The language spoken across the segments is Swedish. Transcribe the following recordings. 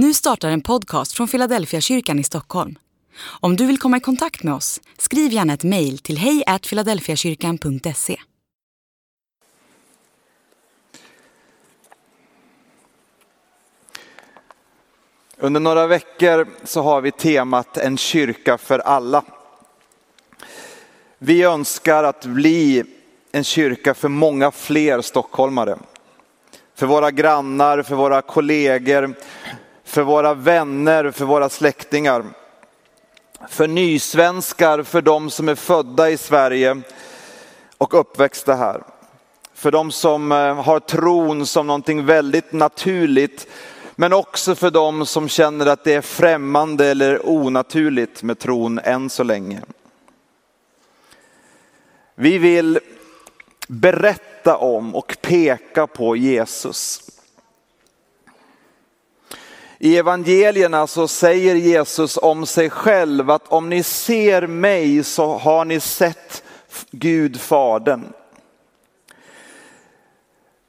Nu startar en podcast från Philadelphia kyrkan i Stockholm. Om du vill komma i kontakt med oss, skriv gärna ett mejl till hejfiladelfiakyrkan.se. Under några veckor så har vi temat En kyrka för alla. Vi önskar att bli en kyrka för många fler stockholmare. För våra grannar, för våra kollegor, för våra vänner, för våra släktingar. För nysvenskar, för de som är födda i Sverige och uppväxta här. För de som eh, har tron som någonting väldigt naturligt, men också för de som känner att det är främmande eller onaturligt med tron än så länge. Vi vill berätta om och peka på Jesus. I evangelierna så säger Jesus om sig själv att om ni ser mig så har ni sett Gud Fadern.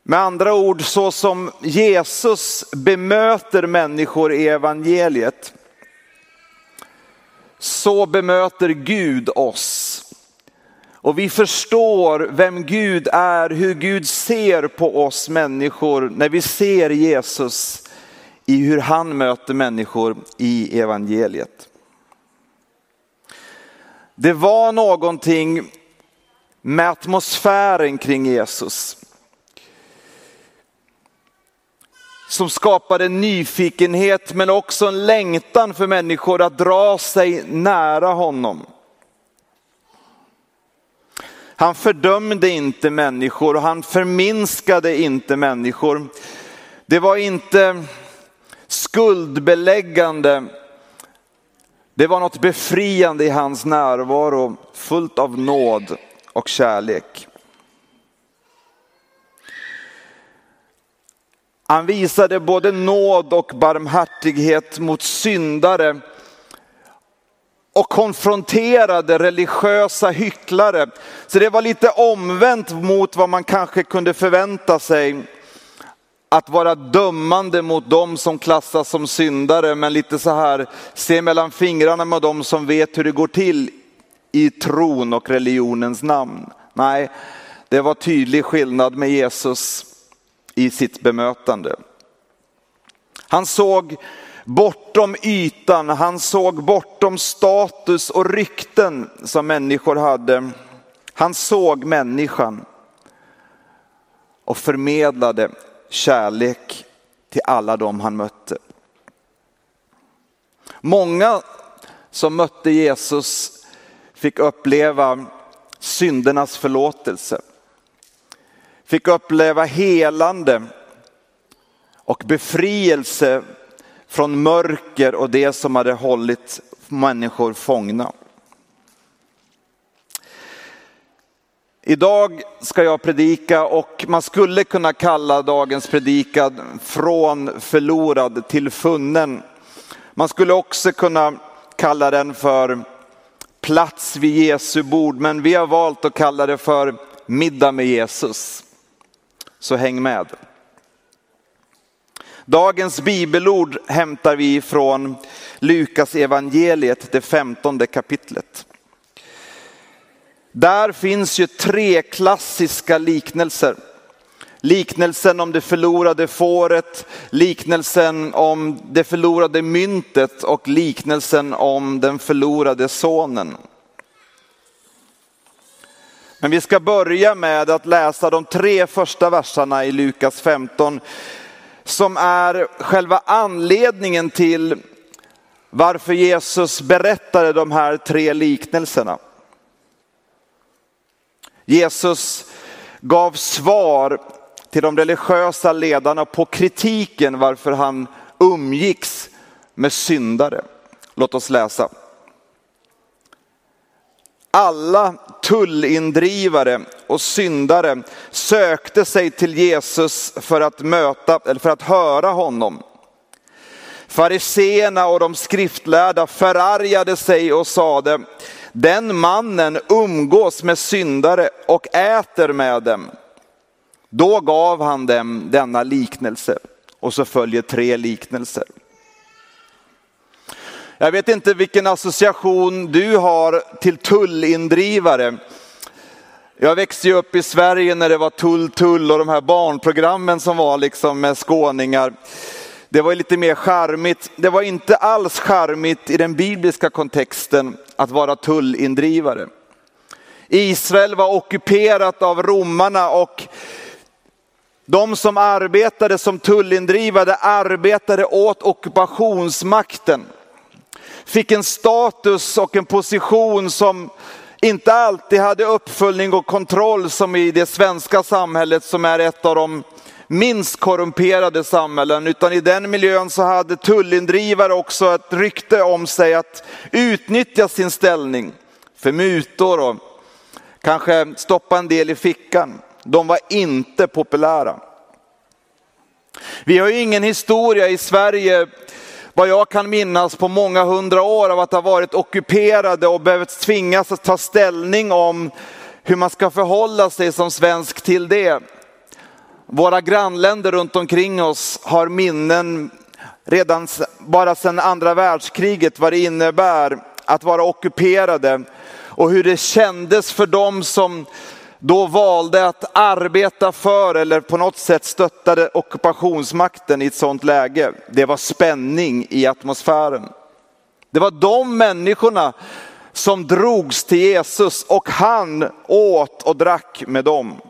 Med andra ord, så som Jesus bemöter människor i evangeliet, så bemöter Gud oss. Och vi förstår vem Gud är, hur Gud ser på oss människor när vi ser Jesus i hur han möter människor i evangeliet. Det var någonting med atmosfären kring Jesus som skapade nyfikenhet men också en längtan för människor att dra sig nära honom. Han fördömde inte människor och han förminskade inte människor. Det var inte skuldbeläggande. Det var något befriande i hans närvaro, fullt av nåd och kärlek. Han visade både nåd och barmhärtighet mot syndare och konfronterade religiösa hycklare. Så det var lite omvänt mot vad man kanske kunde förvänta sig. Att vara dömande mot dem som klassas som syndare, men lite så här, se mellan fingrarna med dem som vet hur det går till i tron och religionens namn. Nej, det var tydlig skillnad med Jesus i sitt bemötande. Han såg bortom ytan, han såg bortom status och rykten som människor hade. Han såg människan och förmedlade kärlek till alla dem han mötte. Många som mötte Jesus fick uppleva syndernas förlåtelse. Fick uppleva helande och befrielse från mörker och det som hade hållit människor fångna. Idag ska jag predika och man skulle kunna kalla dagens predikan från förlorad till funnen. Man skulle också kunna kalla den för plats vid Jesu bord, men vi har valt att kalla det för middag med Jesus. Så häng med. Dagens bibelord hämtar vi från Lukas evangeliet, det femtonde kapitlet. Där finns ju tre klassiska liknelser. Liknelsen om det förlorade fåret, liknelsen om det förlorade myntet och liknelsen om den förlorade sonen. Men vi ska börja med att läsa de tre första verserna i Lukas 15 som är själva anledningen till varför Jesus berättade de här tre liknelserna. Jesus gav svar till de religiösa ledarna på kritiken varför han umgicks med syndare. Låt oss läsa. Alla tullindrivare och syndare sökte sig till Jesus för att möta eller för att höra honom. Fariseerna och de skriftlärda förargade sig och sade, den mannen umgås med syndare och äter med dem. Då gav han dem denna liknelse och så följer tre liknelser. Jag vet inte vilken association du har till tullindrivare. Jag växte ju upp i Sverige när det var Tull Tull och de här barnprogrammen som var liksom med skåningar. Det var lite mer charmigt. Det var inte alls charmigt i den bibliska kontexten att vara tullindrivare. Israel var ockuperat av romarna och de som arbetade som tullindrivare arbetade åt ockupationsmakten. Fick en status och en position som inte alltid hade uppföljning och kontroll som i det svenska samhället som är ett av de minst korrumperade samhällen, utan i den miljön så hade tullindrivare också ett rykte om sig att utnyttja sin ställning för mutor och kanske stoppa en del i fickan. De var inte populära. Vi har ju ingen historia i Sverige, vad jag kan minnas på många hundra år av att ha varit ockuperade och behövt tvingas att ta ställning om hur man ska förhålla sig som svensk till det. Våra grannländer runt omkring oss har minnen redan bara sedan andra världskriget vad det innebär att vara ockuperade och hur det kändes för dem som då valde att arbeta för eller på något sätt stöttade ockupationsmakten i ett sådant läge. Det var spänning i atmosfären. Det var de människorna som drogs till Jesus och han åt och drack med dem.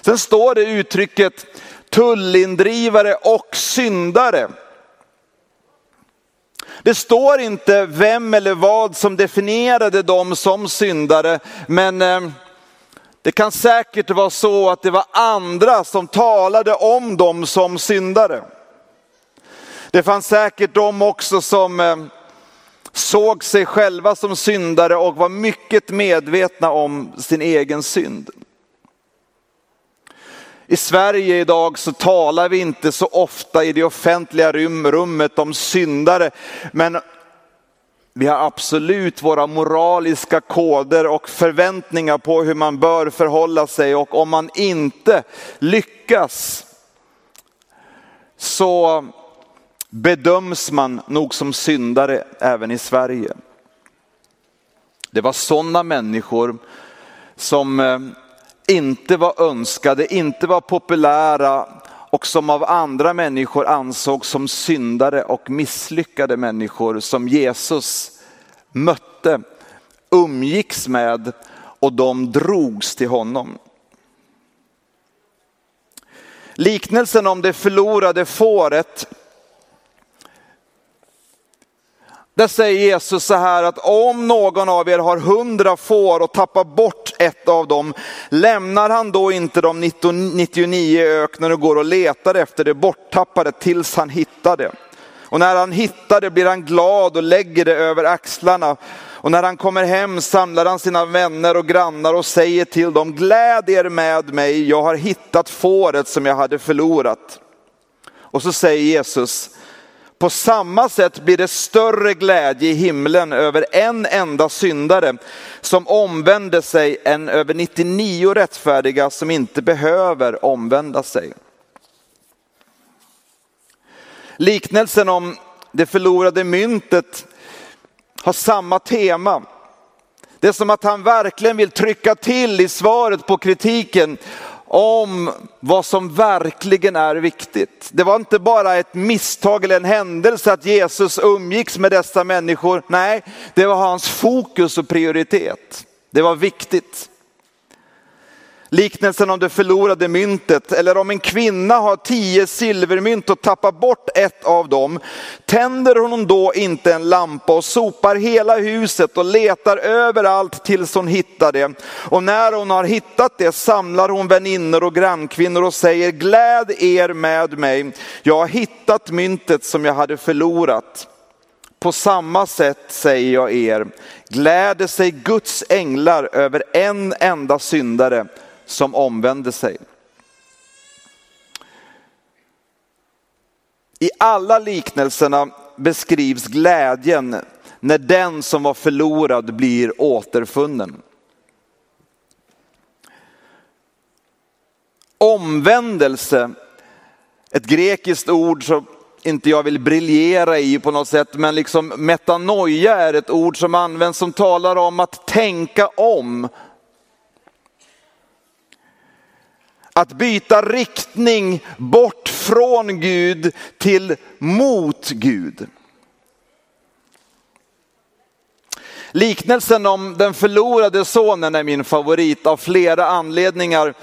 Sen står det uttrycket tullindrivare och syndare. Det står inte vem eller vad som definierade dem som syndare, men eh, det kan säkert vara så att det var andra som talade om dem som syndare. Det fanns säkert de också som eh, såg sig själva som syndare och var mycket medvetna om sin egen synd. I Sverige idag så talar vi inte så ofta i det offentliga rummet om syndare, men vi har absolut våra moraliska koder och förväntningar på hur man bör förhålla sig och om man inte lyckas så bedöms man nog som syndare även i Sverige. Det var sådana människor som eh, inte var önskade, inte var populära och som av andra människor ansågs som syndare och misslyckade människor som Jesus mötte, umgicks med och de drogs till honom. Liknelsen om det förlorade fåret Där säger Jesus så här att om någon av er har hundra får och tappar bort ett av dem, lämnar han då inte de 99 öknen och går och letar efter det borttappade tills han hittar det. Och när han hittar det blir han glad och lägger det över axlarna. Och när han kommer hem samlar han sina vänner och grannar och säger till dem, gläd er med mig, jag har hittat fåret som jag hade förlorat. Och så säger Jesus, på samma sätt blir det större glädje i himlen över en enda syndare som omvänder sig än över 99 rättfärdiga som inte behöver omvända sig. Liknelsen om det förlorade myntet har samma tema. Det är som att han verkligen vill trycka till i svaret på kritiken om vad som verkligen är viktigt. Det var inte bara ett misstag eller en händelse att Jesus umgicks med dessa människor. Nej, det var hans fokus och prioritet. Det var viktigt. Liknelsen om det förlorade myntet, eller om en kvinna har tio silvermynt och tappar bort ett av dem, tänder hon då inte en lampa och sopar hela huset och letar överallt tills hon hittar det. Och när hon har hittat det samlar hon väninnor och grannkvinnor och säger, gläd er med mig, jag har hittat myntet som jag hade förlorat. På samma sätt säger jag er, gläder sig Guds änglar över en enda syndare som omvände sig. I alla liknelserna beskrivs glädjen när den som var förlorad blir återfunnen. Omvändelse, ett grekiskt ord som inte jag vill briljera i på något sätt, men liksom metanoia är ett ord som används som talar om att tänka om. Att byta riktning bort från Gud till mot Gud. Liknelsen om den förlorade sonen är min favorit av flera anledningar.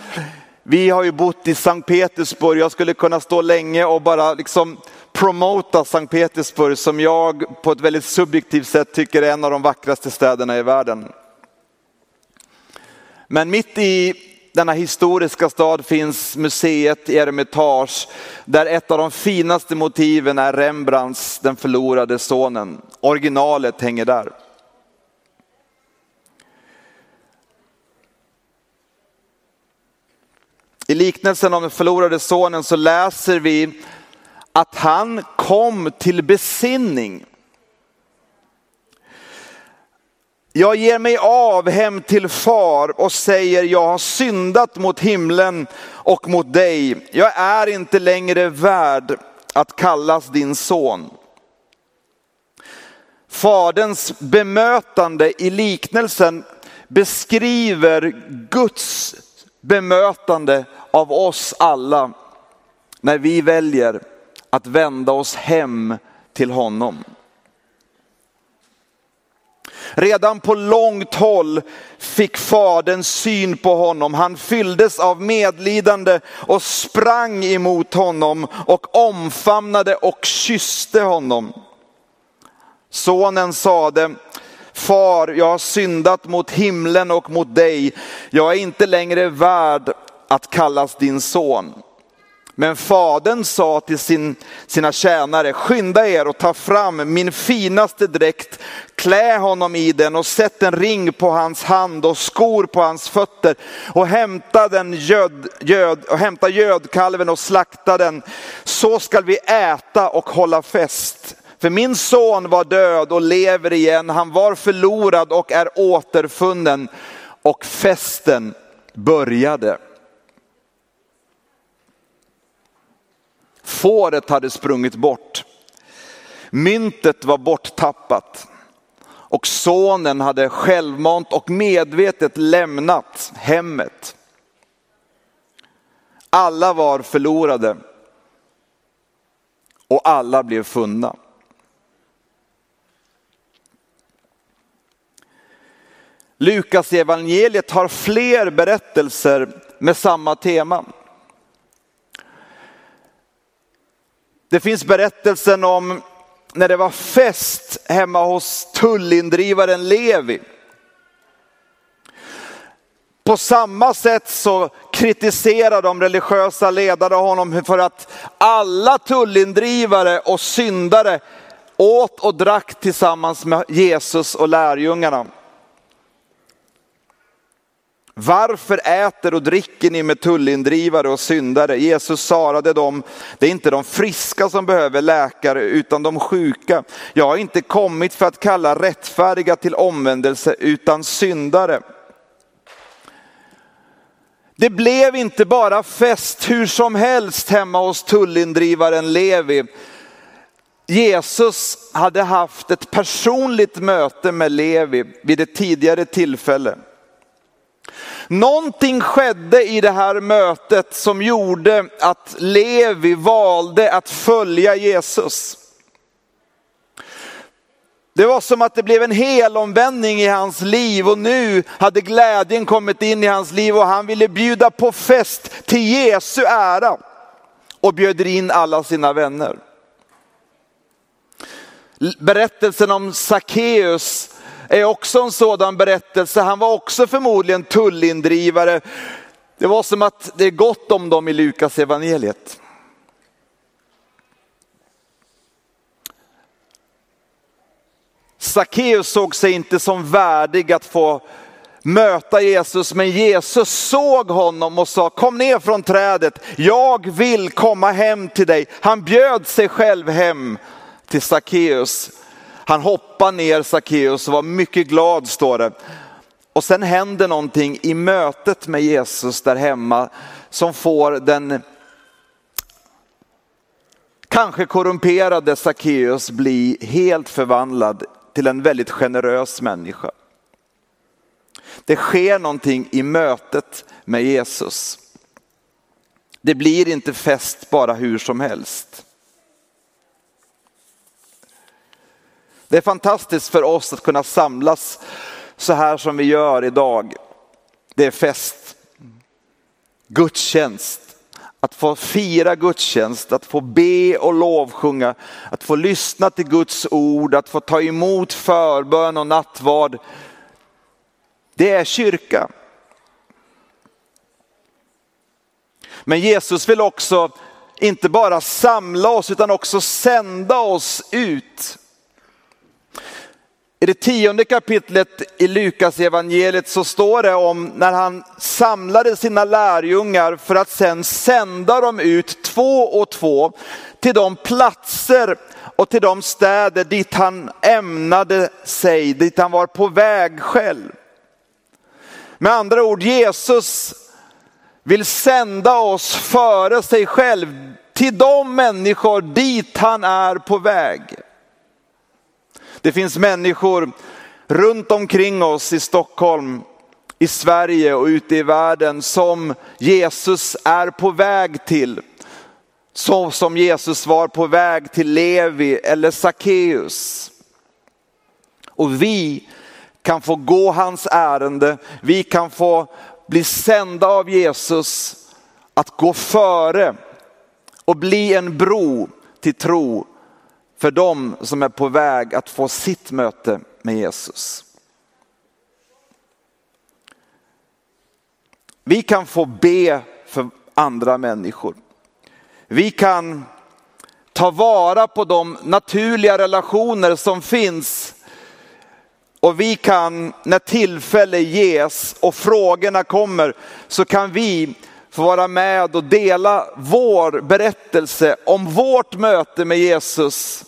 Vi har ju bott i Sankt Petersburg, jag skulle kunna stå länge och bara liksom promota Sankt Petersburg som jag på ett väldigt subjektivt sätt tycker är en av de vackraste städerna i världen. Men mitt i denna historiska stad finns museet i Eremitage där ett av de finaste motiven är Rembrandts Den förlorade sonen. Originalet hänger där. I liknelsen om den förlorade sonen så läser vi att han kom till besinning. Jag ger mig av hem till far och säger jag har syndat mot himlen och mot dig. Jag är inte längre värd att kallas din son. Faderns bemötande i liknelsen beskriver Guds bemötande av oss alla när vi väljer att vända oss hem till honom. Redan på långt håll fick fadern syn på honom. Han fylldes av medlidande och sprang emot honom och omfamnade och kysste honom. Sonen sade, Far, jag har syndat mot himlen och mot dig. Jag är inte längre värd att kallas din son. Men fadern sa till sin, sina tjänare, skynda er och ta fram min finaste dräkt, klä honom i den och sätt en ring på hans hand och skor på hans fötter och hämta, den göd, göd, och hämta gödkalven och slakta den. Så skall vi äta och hålla fest. För min son var död och lever igen, han var förlorad och är återfunnen. Och festen började. Fåret hade sprungit bort. Myntet var borttappat. Och sonen hade självmant och medvetet lämnat hemmet. Alla var förlorade. Och alla blev funna. Lukas evangeliet har fler berättelser med samma tema. Det finns berättelsen om när det var fest hemma hos tullindrivaren Levi. På samma sätt så kritiserar de religiösa ledare honom för att alla tullindrivare och syndare åt och drack tillsammans med Jesus och lärjungarna. Varför äter och dricker ni med tullindrivare och syndare? Jesus svarade dem, det är inte de friska som behöver läkare utan de sjuka. Jag har inte kommit för att kalla rättfärdiga till omvändelse utan syndare. Det blev inte bara fest hur som helst hemma hos tullindrivaren Levi. Jesus hade haft ett personligt möte med Levi vid ett tidigare tillfälle. Någonting skedde i det här mötet som gjorde att Levi valde att följa Jesus. Det var som att det blev en helomvändning i hans liv och nu hade glädjen kommit in i hans liv och han ville bjuda på fest till Jesu ära och bjöd in alla sina vänner. Berättelsen om Sackeus är också en sådan berättelse. Han var också förmodligen tullindrivare. Det var som att det är gott om dem i Lukas evangeliet. Sackeus såg sig inte som värdig att få möta Jesus, men Jesus såg honom och sa kom ner från trädet, jag vill komma hem till dig. Han bjöd sig själv hem till Sackeus. Han hoppade ner Sackeus och var mycket glad står det. Och sen händer någonting i mötet med Jesus där hemma som får den kanske korrumperade Sackeus bli helt förvandlad till en väldigt generös människa. Det sker någonting i mötet med Jesus. Det blir inte fest bara hur som helst. Det är fantastiskt för oss att kunna samlas så här som vi gör idag. Det är fest, gudstjänst, att få fira gudstjänst, att få be och lovsjunga, att få lyssna till Guds ord, att få ta emot förbön och nattvard. Det är kyrka. Men Jesus vill också inte bara samla oss utan också sända oss ut. I det tionde kapitlet i Lukas evangeliet så står det om när han samlade sina lärjungar för att sen sända dem ut två och två till de platser och till de städer dit han ämnade sig, dit han var på väg själv. Med andra ord, Jesus vill sända oss före sig själv till de människor dit han är på väg. Det finns människor runt omkring oss i Stockholm, i Sverige och ute i världen som Jesus är på väg till. Så som Jesus var på väg till Levi eller Sackeus. Och vi kan få gå hans ärende, vi kan få bli sända av Jesus att gå före och bli en bro till tro för dem som är på väg att få sitt möte med Jesus. Vi kan få be för andra människor. Vi kan ta vara på de naturliga relationer som finns och vi kan, när tillfälle ges och frågorna kommer, så kan vi få vara med och dela vår berättelse om vårt möte med Jesus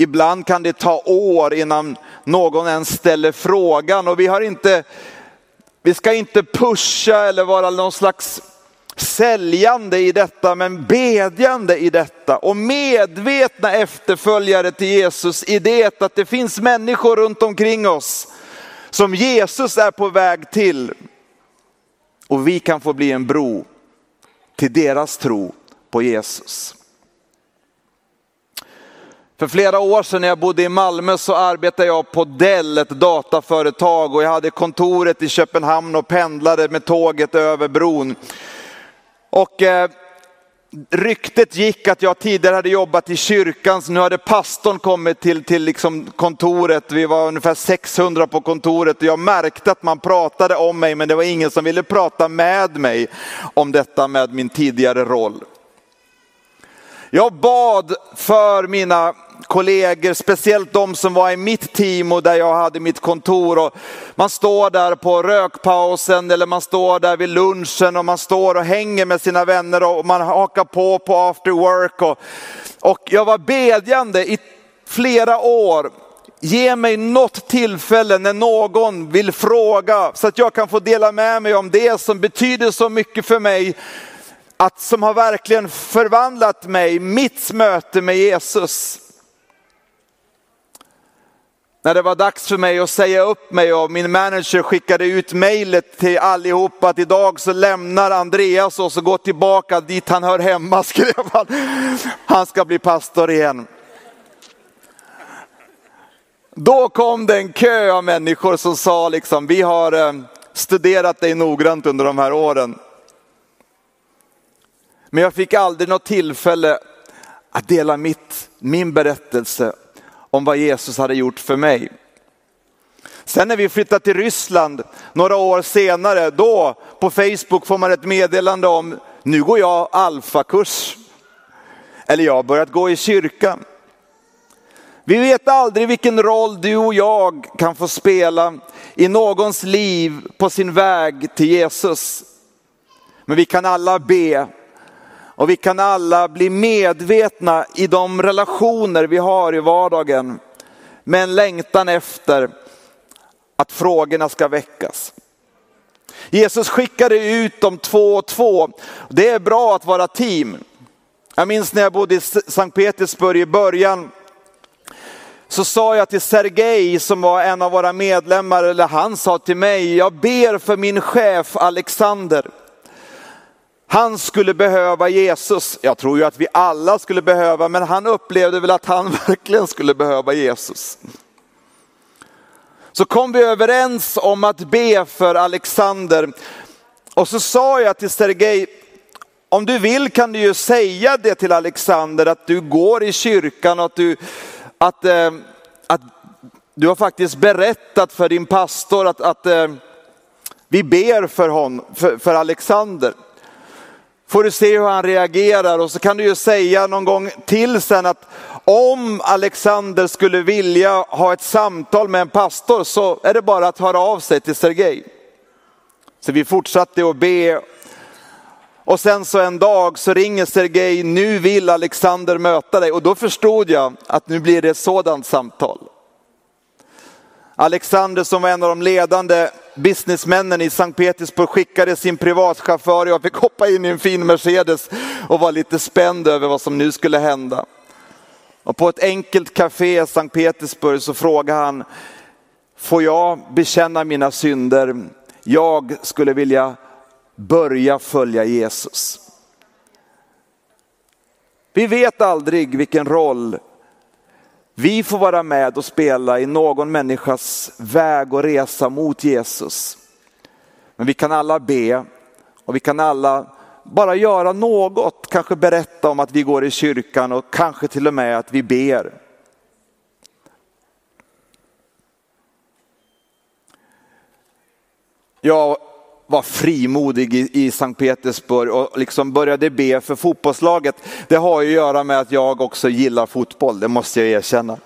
Ibland kan det ta år innan någon ens ställer frågan och vi har inte, vi ska inte pusha eller vara någon slags säljande i detta, men bedjande i detta och medvetna efterföljare till Jesus i det att det finns människor runt omkring oss som Jesus är på väg till. Och vi kan få bli en bro till deras tro på Jesus. För flera år sedan när jag bodde i Malmö så arbetade jag på Dell, ett dataföretag och jag hade kontoret i Köpenhamn och pendlade med tåget över bron. Och eh, ryktet gick att jag tidigare hade jobbat i kyrkan, så nu hade pastorn kommit till, till liksom kontoret. Vi var ungefär 600 på kontoret och jag märkte att man pratade om mig, men det var ingen som ville prata med mig om detta med min tidigare roll. Jag bad för mina kollegor, speciellt de som var i mitt team och där jag hade mitt kontor. Och man står där på rökpausen eller man står där vid lunchen och man står och hänger med sina vänner och man hakar på på after work. Och, och jag var bedjande i flera år. Ge mig något tillfälle när någon vill fråga så att jag kan få dela med mig om det som betyder så mycket för mig att som har verkligen förvandlat mig, mitt möte med Jesus. När det var dags för mig att säga upp mig och min manager skickade ut mejlet till allihopa att idag så lämnar Andreas oss och går tillbaka dit han hör hemma, skrev han. Han ska bli pastor igen. Då kom det en kö av människor som sa liksom, vi har eh, studerat dig noggrant under de här åren. Men jag fick aldrig något tillfälle att dela mitt, min berättelse om vad Jesus hade gjort för mig. Sen när vi flyttade till Ryssland några år senare, då på Facebook får man ett meddelande om, nu går jag alfakurs. Eller jag har börjat gå i kyrkan. Vi vet aldrig vilken roll du och jag kan få spela i någons liv på sin väg till Jesus. Men vi kan alla be och vi kan alla bli medvetna i de relationer vi har i vardagen med en längtan efter att frågorna ska väckas. Jesus skickade ut dem två och två. Det är bra att vara team. Jag minns när jag bodde i Sankt Petersburg i början så sa jag till Sergej som var en av våra medlemmar, eller han sa till mig, jag ber för min chef Alexander. Han skulle behöva Jesus. Jag tror ju att vi alla skulle behöva, men han upplevde väl att han verkligen skulle behöva Jesus. Så kom vi överens om att be för Alexander. Och så sa jag till Sergej, om du vill kan du ju säga det till Alexander att du går i kyrkan och att du, att, eh, att du har faktiskt berättat för din pastor att, att eh, vi ber för, hon, för, för Alexander. Får du se hur han reagerar och så kan du ju säga någon gång till sen att om Alexander skulle vilja ha ett samtal med en pastor så är det bara att höra av sig till Sergej. Så vi fortsatte att be. Och sen så en dag så ringer Sergej, nu vill Alexander möta dig. Och då förstod jag att nu blir det ett sådant samtal. Alexander som var en av de ledande businessmännen i Sankt Petersburg skickade sin privatchaufför och jag fick hoppa in i en fin Mercedes och var lite spänd över vad som nu skulle hända. Och på ett enkelt café i Sankt Petersburg så frågade han, får jag bekänna mina synder? Jag skulle vilja börja följa Jesus. Vi vet aldrig vilken roll vi får vara med och spela i någon människas väg och resa mot Jesus. Men vi kan alla be och vi kan alla bara göra något, kanske berätta om att vi går i kyrkan och kanske till och med att vi ber. Jag var frimodig i, i Sankt Petersburg och liksom började be för fotbollslaget. Det har ju att göra med att jag också gillar fotboll, det måste jag erkänna.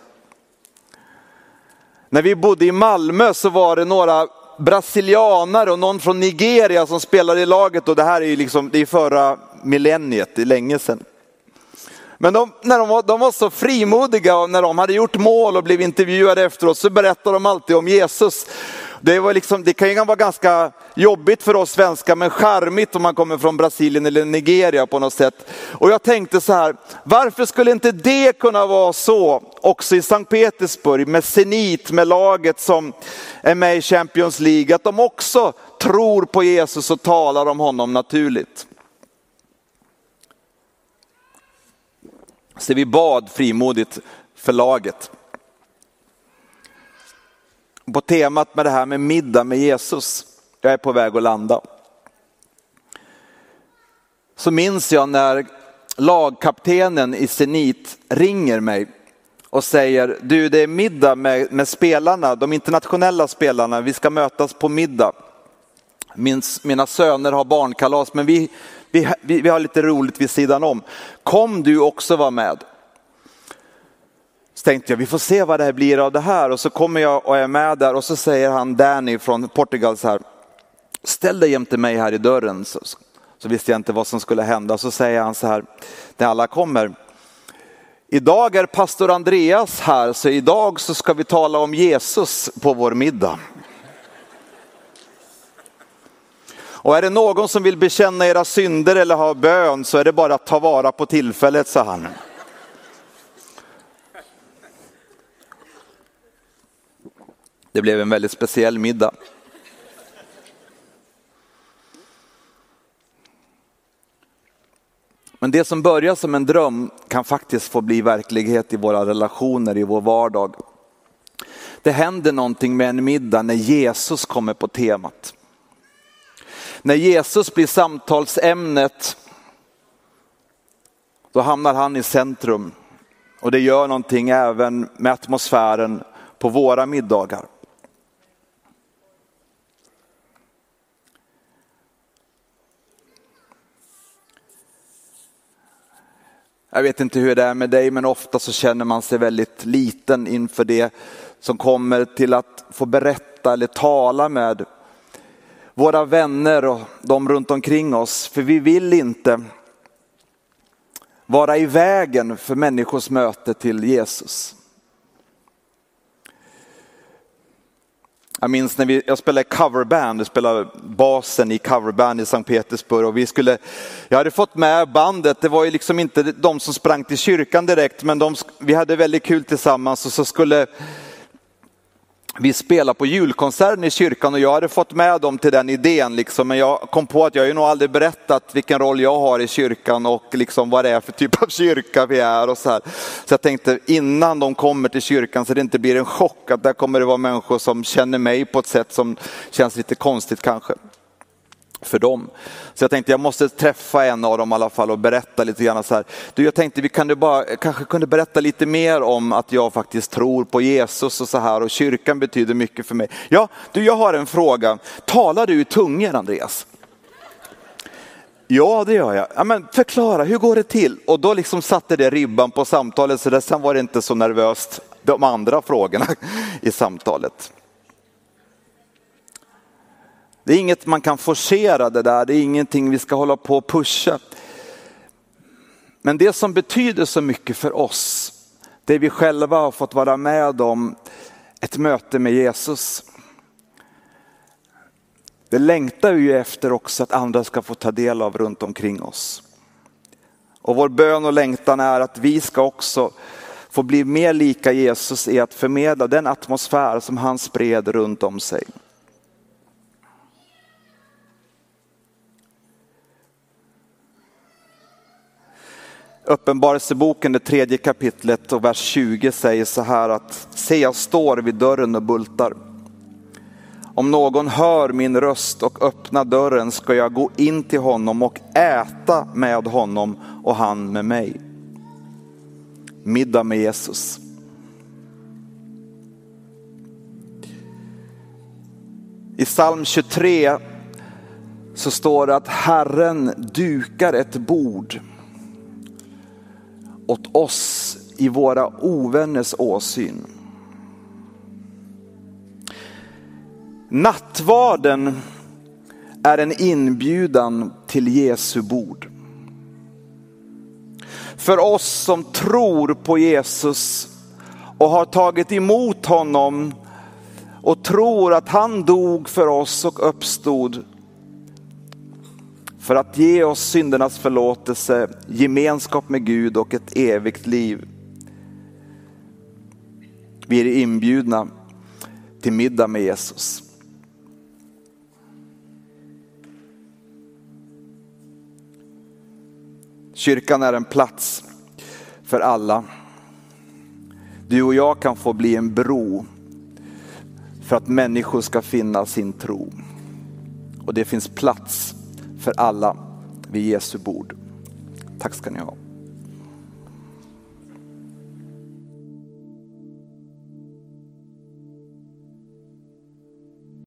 När vi bodde i Malmö så var det några brasilianare och någon från Nigeria som spelade i laget och det här är ju liksom, det är förra millenniet, det är länge sedan. Men de, när de, var, de var så frimodiga och när de hade gjort mål och blev intervjuade efteråt så berättade de alltid om Jesus. Det, var liksom, det kan ju vara ganska jobbigt för oss svenskar men charmigt om man kommer från Brasilien eller Nigeria på något sätt. Och jag tänkte så här, varför skulle inte det kunna vara så också i Sankt Petersburg med Zenit, med laget som är med i Champions League, att de också tror på Jesus och talar om honom naturligt. Så vi bad frimodigt för laget på temat med det här med middag med Jesus. Jag är på väg att landa. Så minns jag när lagkaptenen i Zenit ringer mig och säger, du det är middag med, med spelarna, de internationella spelarna, vi ska mötas på middag. Min, mina söner har barnkalas men vi, vi, vi, vi har lite roligt vid sidan om. Kom du också vara med? Så tänkte jag, vi får se vad det här blir av det här. Och så kommer jag och är med där och så säger han Danny från Portugal så här, ställ dig jämte mig här i dörren. Så, så visste jag inte vad som skulle hända. Så säger han så här, när alla kommer, idag är pastor Andreas här, så idag så ska vi tala om Jesus på vår middag. Och är det någon som vill bekänna era synder eller ha bön så är det bara att ta vara på tillfället, sa han. Det blev en väldigt speciell middag. Men det som börjar som en dröm kan faktiskt få bli verklighet i våra relationer, i vår vardag. Det händer någonting med en middag när Jesus kommer på temat. När Jesus blir samtalsämnet, då hamnar han i centrum. Och det gör någonting även med atmosfären på våra middagar. Jag vet inte hur det är med dig, men ofta så känner man sig väldigt liten inför det som kommer till att få berätta eller tala med våra vänner och de runt omkring oss. För vi vill inte vara i vägen för människors möte till Jesus. Jag minns när vi, jag spelade coverband, jag spelade basen i coverband i Sankt Petersburg och vi skulle, jag hade fått med bandet, det var ju liksom inte de som sprang till kyrkan direkt men de, vi hade väldigt kul tillsammans och så skulle vi spelade på julkonserten i kyrkan och jag hade fått med dem till den idén. Liksom, men jag kom på att jag ju nog aldrig berättat vilken roll jag har i kyrkan och liksom vad det är för typ av kyrka vi är. Och så, här. så jag tänkte innan de kommer till kyrkan så det inte blir en chock att där kommer det vara människor som känner mig på ett sätt som känns lite konstigt kanske för dem. Så jag tänkte jag måste träffa en av dem i alla fall och berätta lite grann så här. Du, jag tänkte vi kunde bara, kanske kunde berätta lite mer om att jag faktiskt tror på Jesus och så här och kyrkan betyder mycket för mig. Ja, du jag har en fråga. Talar du i tungor Andreas? Ja, det gör jag. Ja, men förklara, hur går det till? Och då liksom satte det ribban på samtalet så där, sen var det inte så nervöst de andra frågorna i samtalet. Det är inget man kan forcera det där, det är ingenting vi ska hålla på och pusha. Men det som betyder så mycket för oss, det vi själva har fått vara med om, ett möte med Jesus. Det längtar vi ju efter också att andra ska få ta del av runt omkring oss. Och vår bön och längtan är att vi ska också få bli mer lika Jesus i att förmedla den atmosfär som han spred runt om sig. Uppenbarelseboken, det tredje kapitlet och vers 20 säger så här att se jag står vid dörren och bultar. Om någon hör min röst och öppnar dörren ska jag gå in till honom och äta med honom och han med mig. Middag med Jesus. I psalm 23 så står det att Herren dukar ett bord åt oss i våra ovänners åsyn. Nattvarden är en inbjudan till Jesu bord. För oss som tror på Jesus och har tagit emot honom och tror att han dog för oss och uppstod för att ge oss syndernas förlåtelse, gemenskap med Gud och ett evigt liv. Vi är inbjudna till middag med Jesus. Kyrkan är en plats för alla. Du och jag kan få bli en bro för att människor ska finna sin tro. Och det finns plats för alla vid Jesu bord. Tack ska ni ha.